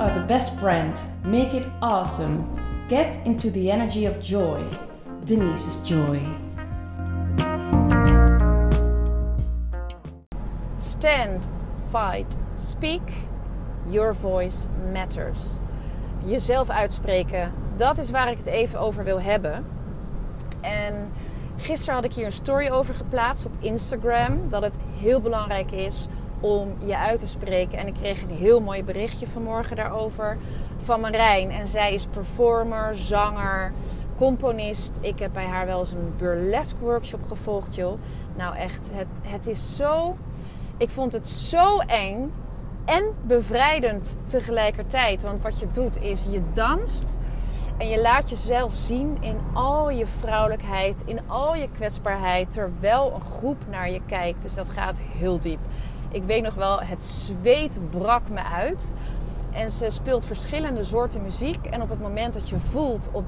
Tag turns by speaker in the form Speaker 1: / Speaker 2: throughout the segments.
Speaker 1: are the best brand. Make it awesome. Get into the energy of joy. Denise's Joy.
Speaker 2: Stand, fight, speak. Your voice matters. Jezelf uitspreken, dat is waar ik het even over wil hebben. En gisteren had ik hier een story over geplaatst op Instagram. Dat het heel belangrijk is om je uit te spreken. En ik kreeg een heel mooi berichtje vanmorgen daarover van Marijn. En zij is performer, zanger, componist. Ik heb bij haar wel eens een burlesque workshop gevolgd, joh. Nou echt, het, het is zo... Ik vond het zo eng en bevrijdend tegelijkertijd. Want wat je doet is, je danst... En je laat jezelf zien in al je vrouwelijkheid, in al je kwetsbaarheid, terwijl een groep naar je kijkt. Dus dat gaat heel diep. Ik weet nog wel, het zweet brak me uit. En ze speelt verschillende soorten muziek. En op het moment dat je voelt, op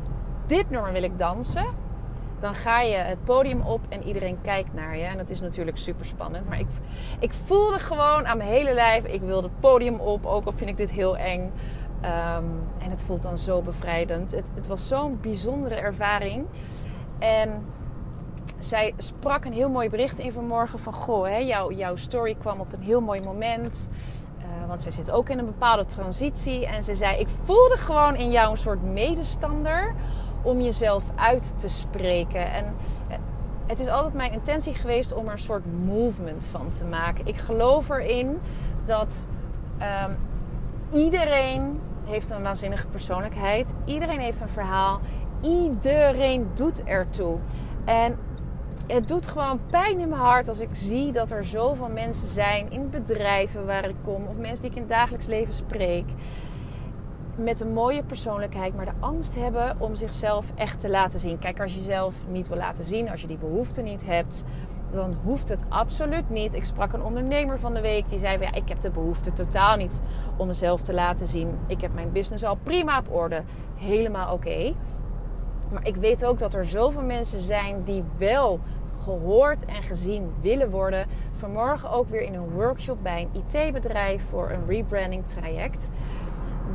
Speaker 2: dit nummer wil ik dansen, dan ga je het podium op en iedereen kijkt naar je. En dat is natuurlijk super spannend. Maar ik, ik voelde gewoon aan mijn hele lijf, ik wil het podium op, ook al vind ik dit heel eng. Ehm, en het voelt dan zo bevrijdend. Het, het was zo'n bijzondere ervaring. En zij sprak een heel mooi bericht in vanmorgen van... Goh, hè, jouw, jouw story kwam op een heel mooi moment. Uh, want zij zit ook in een bepaalde transitie. En ze zei, ik voelde gewoon in jou een soort medestander... om jezelf uit te spreken. En eh, het is altijd mijn intentie geweest om er een soort movement van te maken. Ik geloof erin dat um, iedereen heeft een waanzinnige persoonlijkheid. Iedereen heeft een verhaal. Iedereen doet ertoe. En het doet gewoon pijn in mijn hart als ik zie dat er zoveel mensen zijn in bedrijven waar ik kom, of mensen die ik in het dagelijks leven spreek, met een mooie persoonlijkheid, maar de angst hebben om zichzelf echt te laten zien. Kijk, als je jezelf niet wil laten zien, als je die behoefte niet hebt, dan hoeft het absoluut niet. Ik sprak een ondernemer van de week die zei: van, ja, Ik heb de behoefte totaal niet om mezelf te laten zien. Ik heb mijn business al prima op orde. Helemaal oké. Maar ik weet ook dat er zoveel mensen zijn die wel gehoord en gezien willen worden. Vanmorgen ook weer in een workshop bij een IT-bedrijf voor een rebranding traject.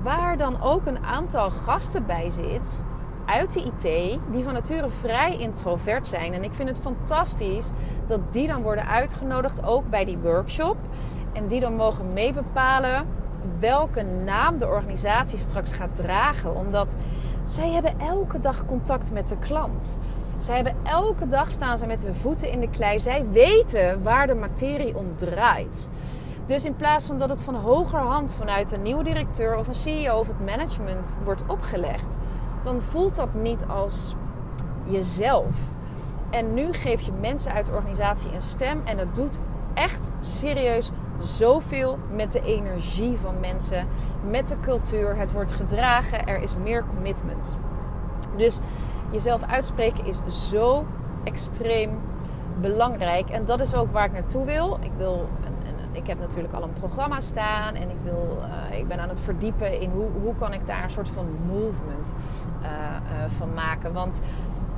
Speaker 2: Waar dan ook een aantal gasten bij zit uit de IT die van nature vrij introvert zijn. En ik vind het fantastisch dat die dan worden uitgenodigd ook bij die workshop. En die dan mogen meebepalen welke naam de organisatie straks gaat dragen. Omdat zij hebben elke dag contact met de klant. Zij hebben elke dag staan ze met hun voeten in de klei. Zij weten waar de materie om draait. Dus in plaats van dat het van hogerhand vanuit een nieuwe directeur of een CEO of het management wordt opgelegd, dan voelt dat niet als jezelf. En nu geef je mensen uit de organisatie een stem en dat doet echt serieus zoveel met de energie van mensen, met de cultuur. Het wordt gedragen, er is meer commitment. Dus jezelf uitspreken is zo extreem belangrijk. En dat is ook waar ik naartoe wil. Ik wil ik heb natuurlijk al een programma staan en ik, wil, uh, ik ben aan het verdiepen in hoe, hoe kan ik daar een soort van movement uh, uh, van maken. Want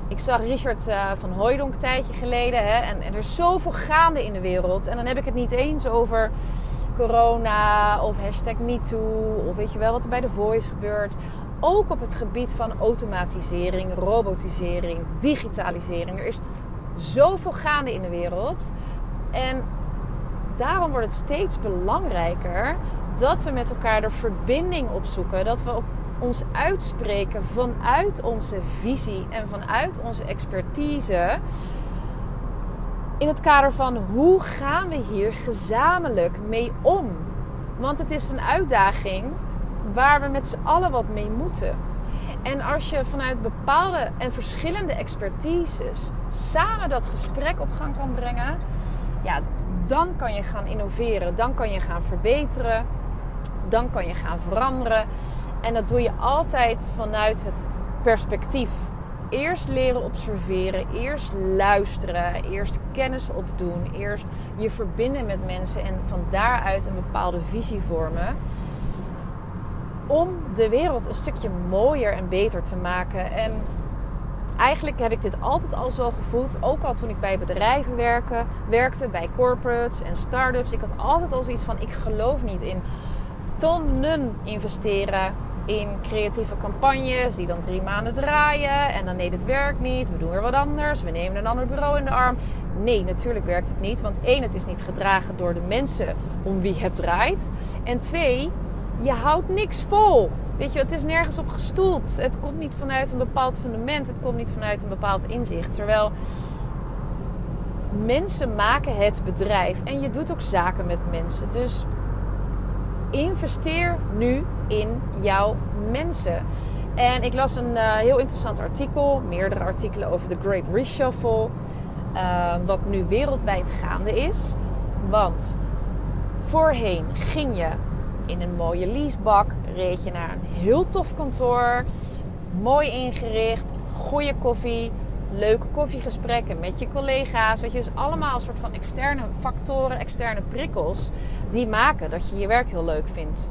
Speaker 2: ik zag Richard van Hooydonk een tijdje geleden hè, en, en, er is zoveel gaande in de wereld. En dan heb ik het niet eens over corona of hashtag MeToo of weet je wel wat er bij The Voice gebeurt. Ook op het gebied van automatisering, robotisering, digitalisering. Er is zoveel gaande in de wereld. En daarom wordt het steeds belangrijker dat we met elkaar de verbinding opzoeken. Dat we ons uitspreken vanuit onze visie en vanuit onze expertise. In het kader van hoe gaan we hier gezamenlijk mee om? Want het is een uitdaging waar we met z'n allen wat mee moeten. En als je vanuit bepaalde en verschillende expertises samen dat gesprek op gang kan brengen, ja, dan kan je gaan innoveren, dan kan je gaan verbeteren, dan kan je gaan veranderen. En dat doe je altijd vanuit het perspectief. Eerst leren observeren, eerst luisteren, eerst kennis opdoen, eerst je verbinden met mensen en van daaruit een bepaalde visie vormen. Om de wereld een stukje mooier en beter te maken. En eigenlijk heb ik dit altijd al zo gevoeld. Ook al toen ik bij bedrijven werken, werkte, bij corporates en start-ups. Ik had altijd al zoiets van: ik geloof niet in tonnen investeren in creatieve campagnes die dan drie maanden draaien. En dan nee, dit werkt niet. We doen weer wat anders. We nemen een ander bureau in de arm. Nee, natuurlijk werkt het niet. Want één, het is niet gedragen door de mensen om wie het draait. En twee, je houdt niks vol. Weet je, het is nergens op gestoeld. Het komt niet vanuit een bepaald fundament. Het komt niet vanuit een bepaald inzicht. Terwijl mensen maken het bedrijf. En je doet ook zaken met mensen. Dus investeer nu in jouw mensen. En ik las een uh, heel interessant artikel, meerdere artikelen over de Great Reshuffle, uh, wat nu wereldwijd gaande is. Want voorheen ging je in een mooie leasebak, reed je naar een heel tof kantoor, mooi ingericht, goede koffie, leuke koffiegesprekken met je collega's. Weet je, dus allemaal een soort van externe factoren, externe prikkels die maken dat je je werk heel leuk vindt.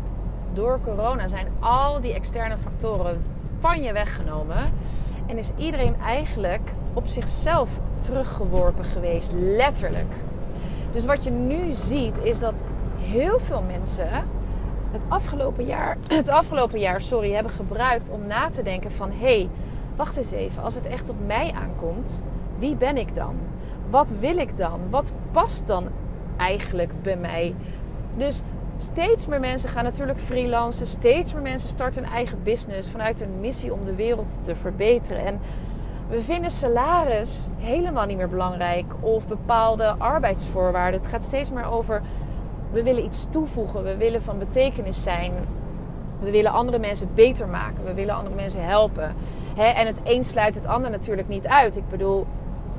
Speaker 2: Door corona zijn al die externe factoren van je weggenomen. En is iedereen eigenlijk op zichzelf teruggeworpen geweest, letterlijk. Dus wat je nu ziet is dat heel veel mensen het afgelopen jaar, het afgelopen jaar sorry, hebben gebruikt om na te denken van hé, hey, wacht eens even, als het echt op mij aankomt, wie ben ik dan? Wat wil ik dan? Wat past dan eigenlijk bij mij? Dus steeds meer mensen gaan natuurlijk freelancen. Steeds meer mensen starten een eigen business vanuit een missie om de wereld te verbeteren. En we vinden salaris helemaal niet meer belangrijk of bepaalde arbeidsvoorwaarden. Het gaat steeds meer over we willen iets toevoegen, we willen van betekenis zijn. We willen andere mensen beter maken. We willen andere mensen helpen. en het een sluit het ander natuurlijk niet uit. Ik bedoel,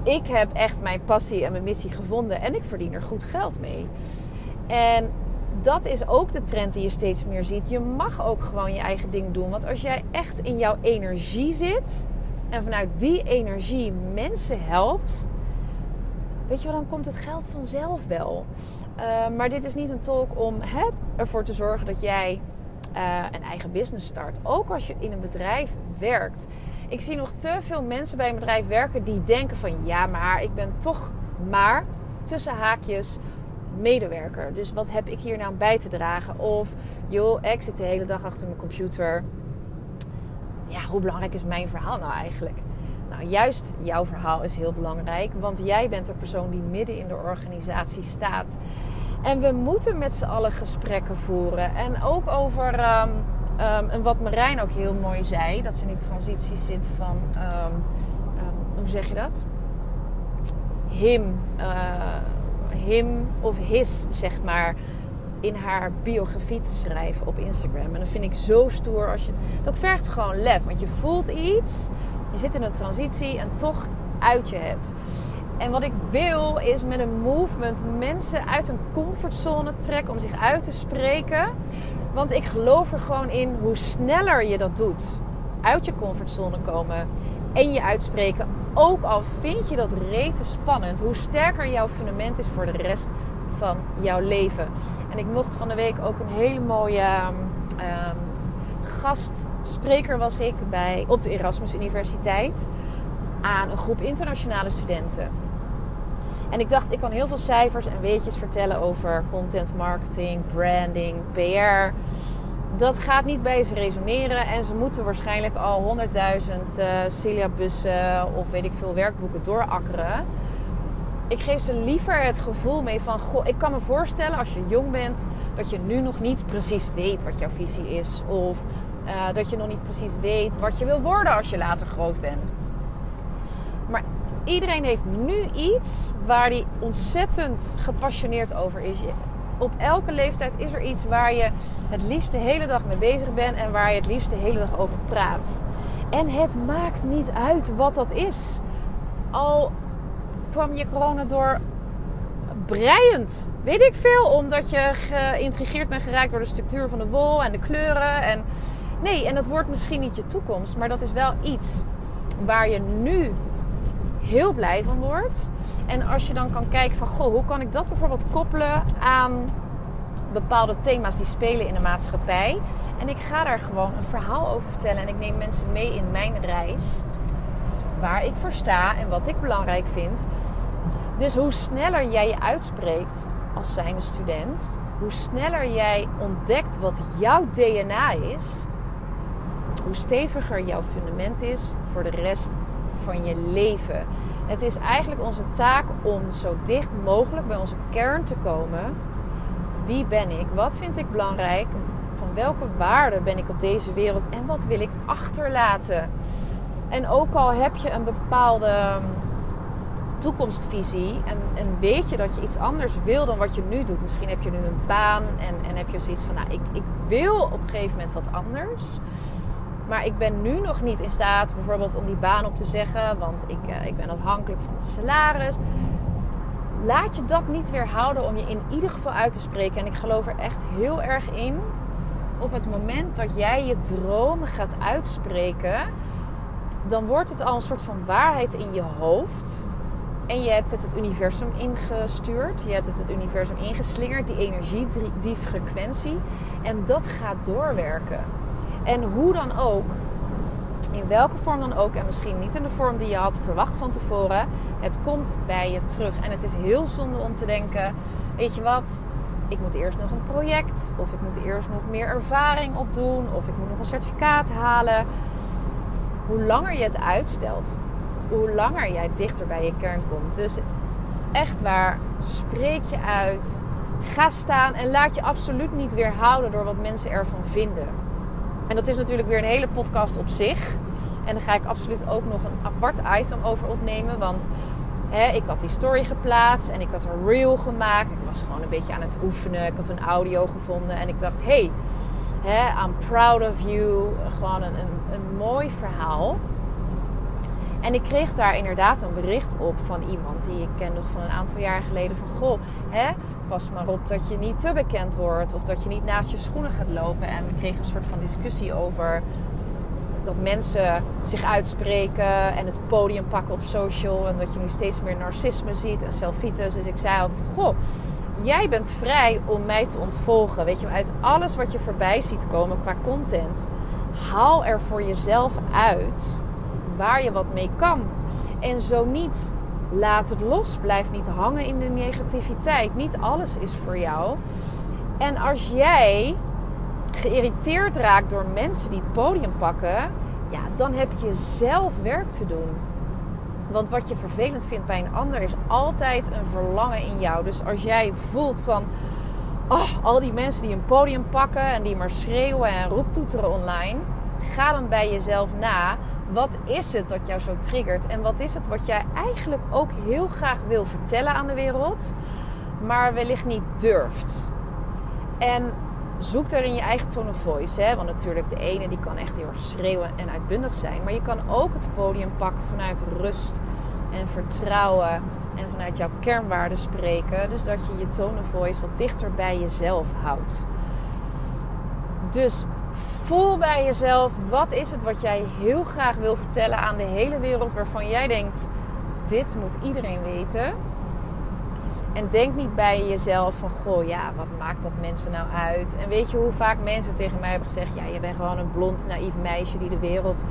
Speaker 2: ik heb echt mijn passie en mijn missie gevonden en ik verdien er goed geld mee. En dat is ook de trend die je steeds meer ziet. Je mag ook gewoon je eigen ding doen. Want als jij echt in jouw energie zit en vanuit die energie mensen helpt, weet je wel, dan komt het geld vanzelf wel. Uh, maar dit is niet een talk om hè, ervoor te zorgen dat jij uh, een eigen business start. Ook als je in een bedrijf werkt. Ik zie nog te veel mensen bij een bedrijf werken die denken van ja, maar ik ben toch maar tussen haakjes medewerker. Dus wat heb ik hier nou bij te dragen? Of joh, ik zit de hele dag achter mijn computer. Ja, hoe belangrijk is mijn verhaal nou eigenlijk? Nou, juist jouw verhaal is heel belangrijk, want jij bent de persoon die midden in de organisatie staat. En we moeten met z'n allen gesprekken voeren. En ook over, um, um, en wat Marijn ook heel mooi zei, dat ze in die transitie zit van, um, hoe zeg je dat? Him, uh, him of his, zeg maar, in haar biografie te schrijven op Instagram. En dat vind ik zo stoer. Als je, dat vergt gewoon lef, want je voelt iets, je zit in een transitie en toch uit je het. En wat ik wil is met een movement mensen uit een comfortzone trekken om zich uit te spreken. Want ik geloof er gewoon in hoe sneller je dat doet. Uit je comfortzone komen en je uitspreken. Ook al vind je dat rete spannend, hoe sterker jouw fundament is voor de rest van jouw leven. En ik mocht van de week ook een hele mooie um, gastspreker was ik bij op de Erasmus Universiteit aan een groep internationale studenten. En ik dacht, ik kan heel veel cijfers en weetjes vertellen over content marketing, branding, PR. Dat gaat niet bij ze resoneren en ze moeten waarschijnlijk al 100.000 uh, syllabussen of weet ik veel werkboeken doorakkeren. Ik geef ze liever het gevoel mee van: Goh, ik kan me voorstellen als je jong bent dat je nu nog niet precies weet wat jouw visie is. Of uh, dat je nog niet precies weet wat je wil worden als je later groot bent. Maar iedereen heeft nu iets waar hij ontzettend gepassioneerd over is. Op elke leeftijd is er iets waar je het liefst de hele dag mee bezig bent en waar je het liefst de hele dag over praat. En het maakt niet uit wat dat is. Al kwam je corona door breiend, weet ik veel, omdat je geïntrigeerd bent geraakt door de structuur van de wol en de kleuren. En nee, en dat wordt misschien niet je toekomst, maar dat is wel iets waar je nu heel blij van wordt. En als je dan kan kijken van, goh, hoe kan ik dat bijvoorbeeld koppelen aan bepaalde thema's die spelen in de maatschappij. En ik ga daar gewoon een verhaal over vertellen en ik neem mensen mee in mijn reis. Waar ik voor sta en wat ik belangrijk vind. Dus hoe sneller jij je uitspreekt, als zijnde student, hoe sneller jij ontdekt wat jouw DNA is, hoe steviger jouw fundament is voor de rest van je leven. Het is eigenlijk onze taak om zo dicht mogelijk bij onze kern te komen. Wie ben ik? Wat vind ik belangrijk? Van welke waarden ben ik op deze wereld en wat wil ik achterlaten? En ook al heb je een bepaalde toekomstvisie en, en, weet je dat je iets anders wil dan wat je nu doet. Misschien heb je nu een baan en, en heb je zoiets van, nou, ik, ik wil op een gegeven moment wat anders. Maar ik ben nu nog niet in staat bijvoorbeeld om die baan op te zeggen, want ik, uh, ik ben afhankelijk van het salaris. Laat je dat niet weerhouden om je in ieder geval uit te spreken. En ik geloof er echt heel erg in. Op het moment dat jij je dromen gaat uitspreken, dan wordt het al een soort van waarheid in je hoofd. En je hebt het het universum ingestuurd. Je hebt het het universum ingeslingerd. Die energie, die frequentie. En dat gaat doorwerken. En hoe dan ook, in welke vorm dan ook, en misschien niet in de vorm die je had verwacht van tevoren, het komt bij je terug. En het is heel zonde om te denken: weet je wat, ik moet eerst nog een project, of ik moet eerst nog meer ervaring opdoen, of ik moet nog een certificaat halen. Hoe langer je het uitstelt, hoe langer jij dichter bij je kern komt. Dus echt waar, spreek je uit. Ga staan en laat je absoluut niet weerhouden door wat mensen ervan vinden. En dat is natuurlijk weer een hele podcast op zich. En daar ga ik absoluut ook nog een apart item over opnemen. Want hè, ik had die story geplaatst en ik had een reel gemaakt. Ik was gewoon een beetje aan het oefenen. Ik had een audio gevonden en ik dacht: hey, I'm proud of you. Gewoon een mooi verhaal. En ik kreeg daar inderdaad een bericht op van iemand die ik ken nog van een aantal jaar geleden. Van goh, hè, pas maar op dat je niet te bekend wordt of dat je niet naast je schoenen gaat lopen. En we kregen een soort van discussie over dat mensen zich uitspreken en het podium pakken op social. En dat je nu steeds meer narcisme ziet en selfies. Dus ik zei ook van goh, jij bent vrij om mij te ontvolgen. Weet je, uit alles wat je voorbij ziet komen qua content, haal er voor jezelf uit waar je wat mee kan. En zo niet, laat het los. Blijf niet hangen in de negativiteit. Niet alles is voor jou. En als jij geïrriteerd raakt door mensen die het podium pakken, ja, dan heb je zelf werk te doen. Want wat je vervelend vindt bij een ander is altijd een verlangen in jou. Dus als jij voelt van, oh, al die mensen die een podium pakken en die maar schreeuwen en roeptoeteren online, ga dan bij jezelf na wat is het dat jou zo triggert? En wat is het wat jij eigenlijk ook heel graag wil vertellen aan de wereld, maar wellicht niet durft? En zoek daar in je eigen tone of voice. Hè? Want natuurlijk, de ene die kan echt heel erg schreeuwen en uitbundig zijn. Maar je kan ook het podium pakken vanuit rust en vertrouwen. En vanuit jouw kernwaarden spreken. Dus dat je je tone of voice wat dichter bij jezelf houdt. Dus voel bij jezelf wat is het wat jij heel graag wil vertellen aan de hele wereld waarvan jij denkt dit moet iedereen weten. En denk niet bij jezelf van goh ja wat maakt dat mensen nou uit. En weet je hoe vaak mensen tegen mij hebben gezegd ja je bent gewoon een blond naïef meisje die de wereld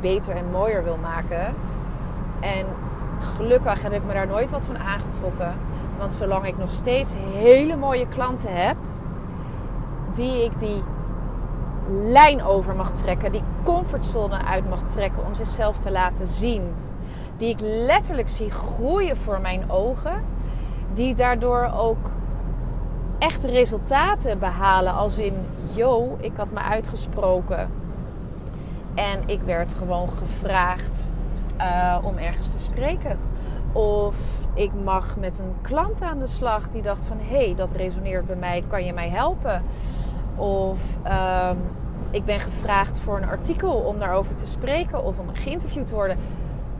Speaker 2: beter en mooier wil maken. En gelukkig heb ik me daar nooit wat van aangetrokken. Want zolang ik nog steeds hele mooie klanten heb, die ik die lijn over mag trekken, die comfortzone uit mag trekken om zichzelf te laten zien. Die ik letterlijk zie groeien voor mijn ogen, die daardoor ook echt resultaten behalen. Als in, yo, ik had me uitgesproken en ik werd gewoon gevraagd uh, om ergens te spreken. Of ik mag met een klant aan de slag die dacht van hé, hey, dat resoneert bij mij, kan je mij helpen? Of um, ik ben gevraagd voor een artikel om daarover te spreken of om geïnterviewd te worden.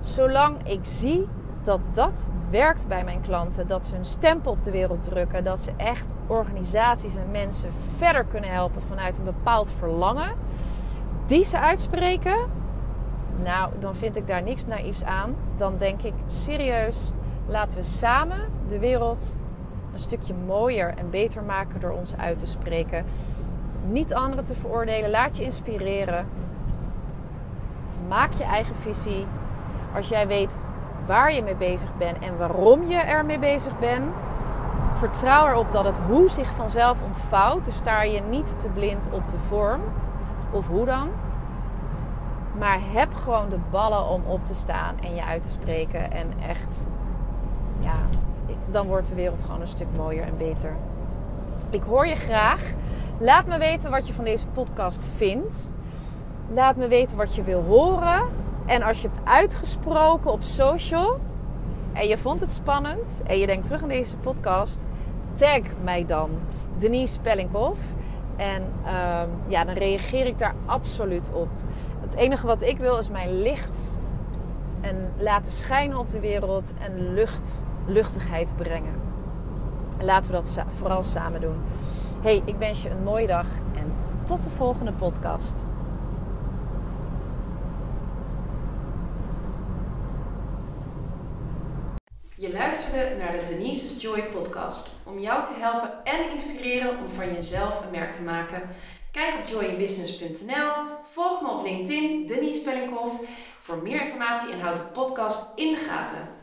Speaker 2: Zolang ik zie dat dat werkt bij mijn klanten, dat ze een stempel op de wereld drukken, dat ze echt organisaties en mensen verder kunnen helpen vanuit een bepaald verlangen, die ze uitspreken, nou, dan vind ik daar niks naïefs aan. Dan denk ik serieus, laten we samen de wereld een stukje mooier en beter maken door ons uit te spreken niet anderen te veroordelen. Laat je inspireren. Maak je eigen visie. Als jij weet waar je mee bezig bent en waarom je ermee bezig bent, vertrouw erop dat het hoe zich vanzelf ontvouwt. Dus sta je niet te blind op de vorm of hoe dan. Maar heb gewoon de ballen om op te staan en je uit te spreken. En echt, ja, dan wordt de wereld gewoon een stuk mooier en beter. Ik hoor je graag. Laat me weten wat je van deze podcast vindt. Laat me weten wat je wil horen. En als je hebt uitgesproken op social en je vond het spannend en je denkt terug aan deze podcast, tag mij dan, Denise Spellinghoff. En um, ja, dan reageer ik daar absoluut op. Het enige wat ik wil is mijn licht en laten schijnen op de wereld en lucht, luchtigheid brengen. Laten we dat vooral samen doen. Hey, ik wens je een mooie dag en tot de volgende podcast.
Speaker 1: Je luisterde naar de Denise's Joy podcast om jou te helpen en inspireren om van jezelf een merk te maken. Kijk op joyinbusiness.nl, volg me op LinkedIn, Denise Pellinghoff, voor meer informatie en houd de podcast in de gaten.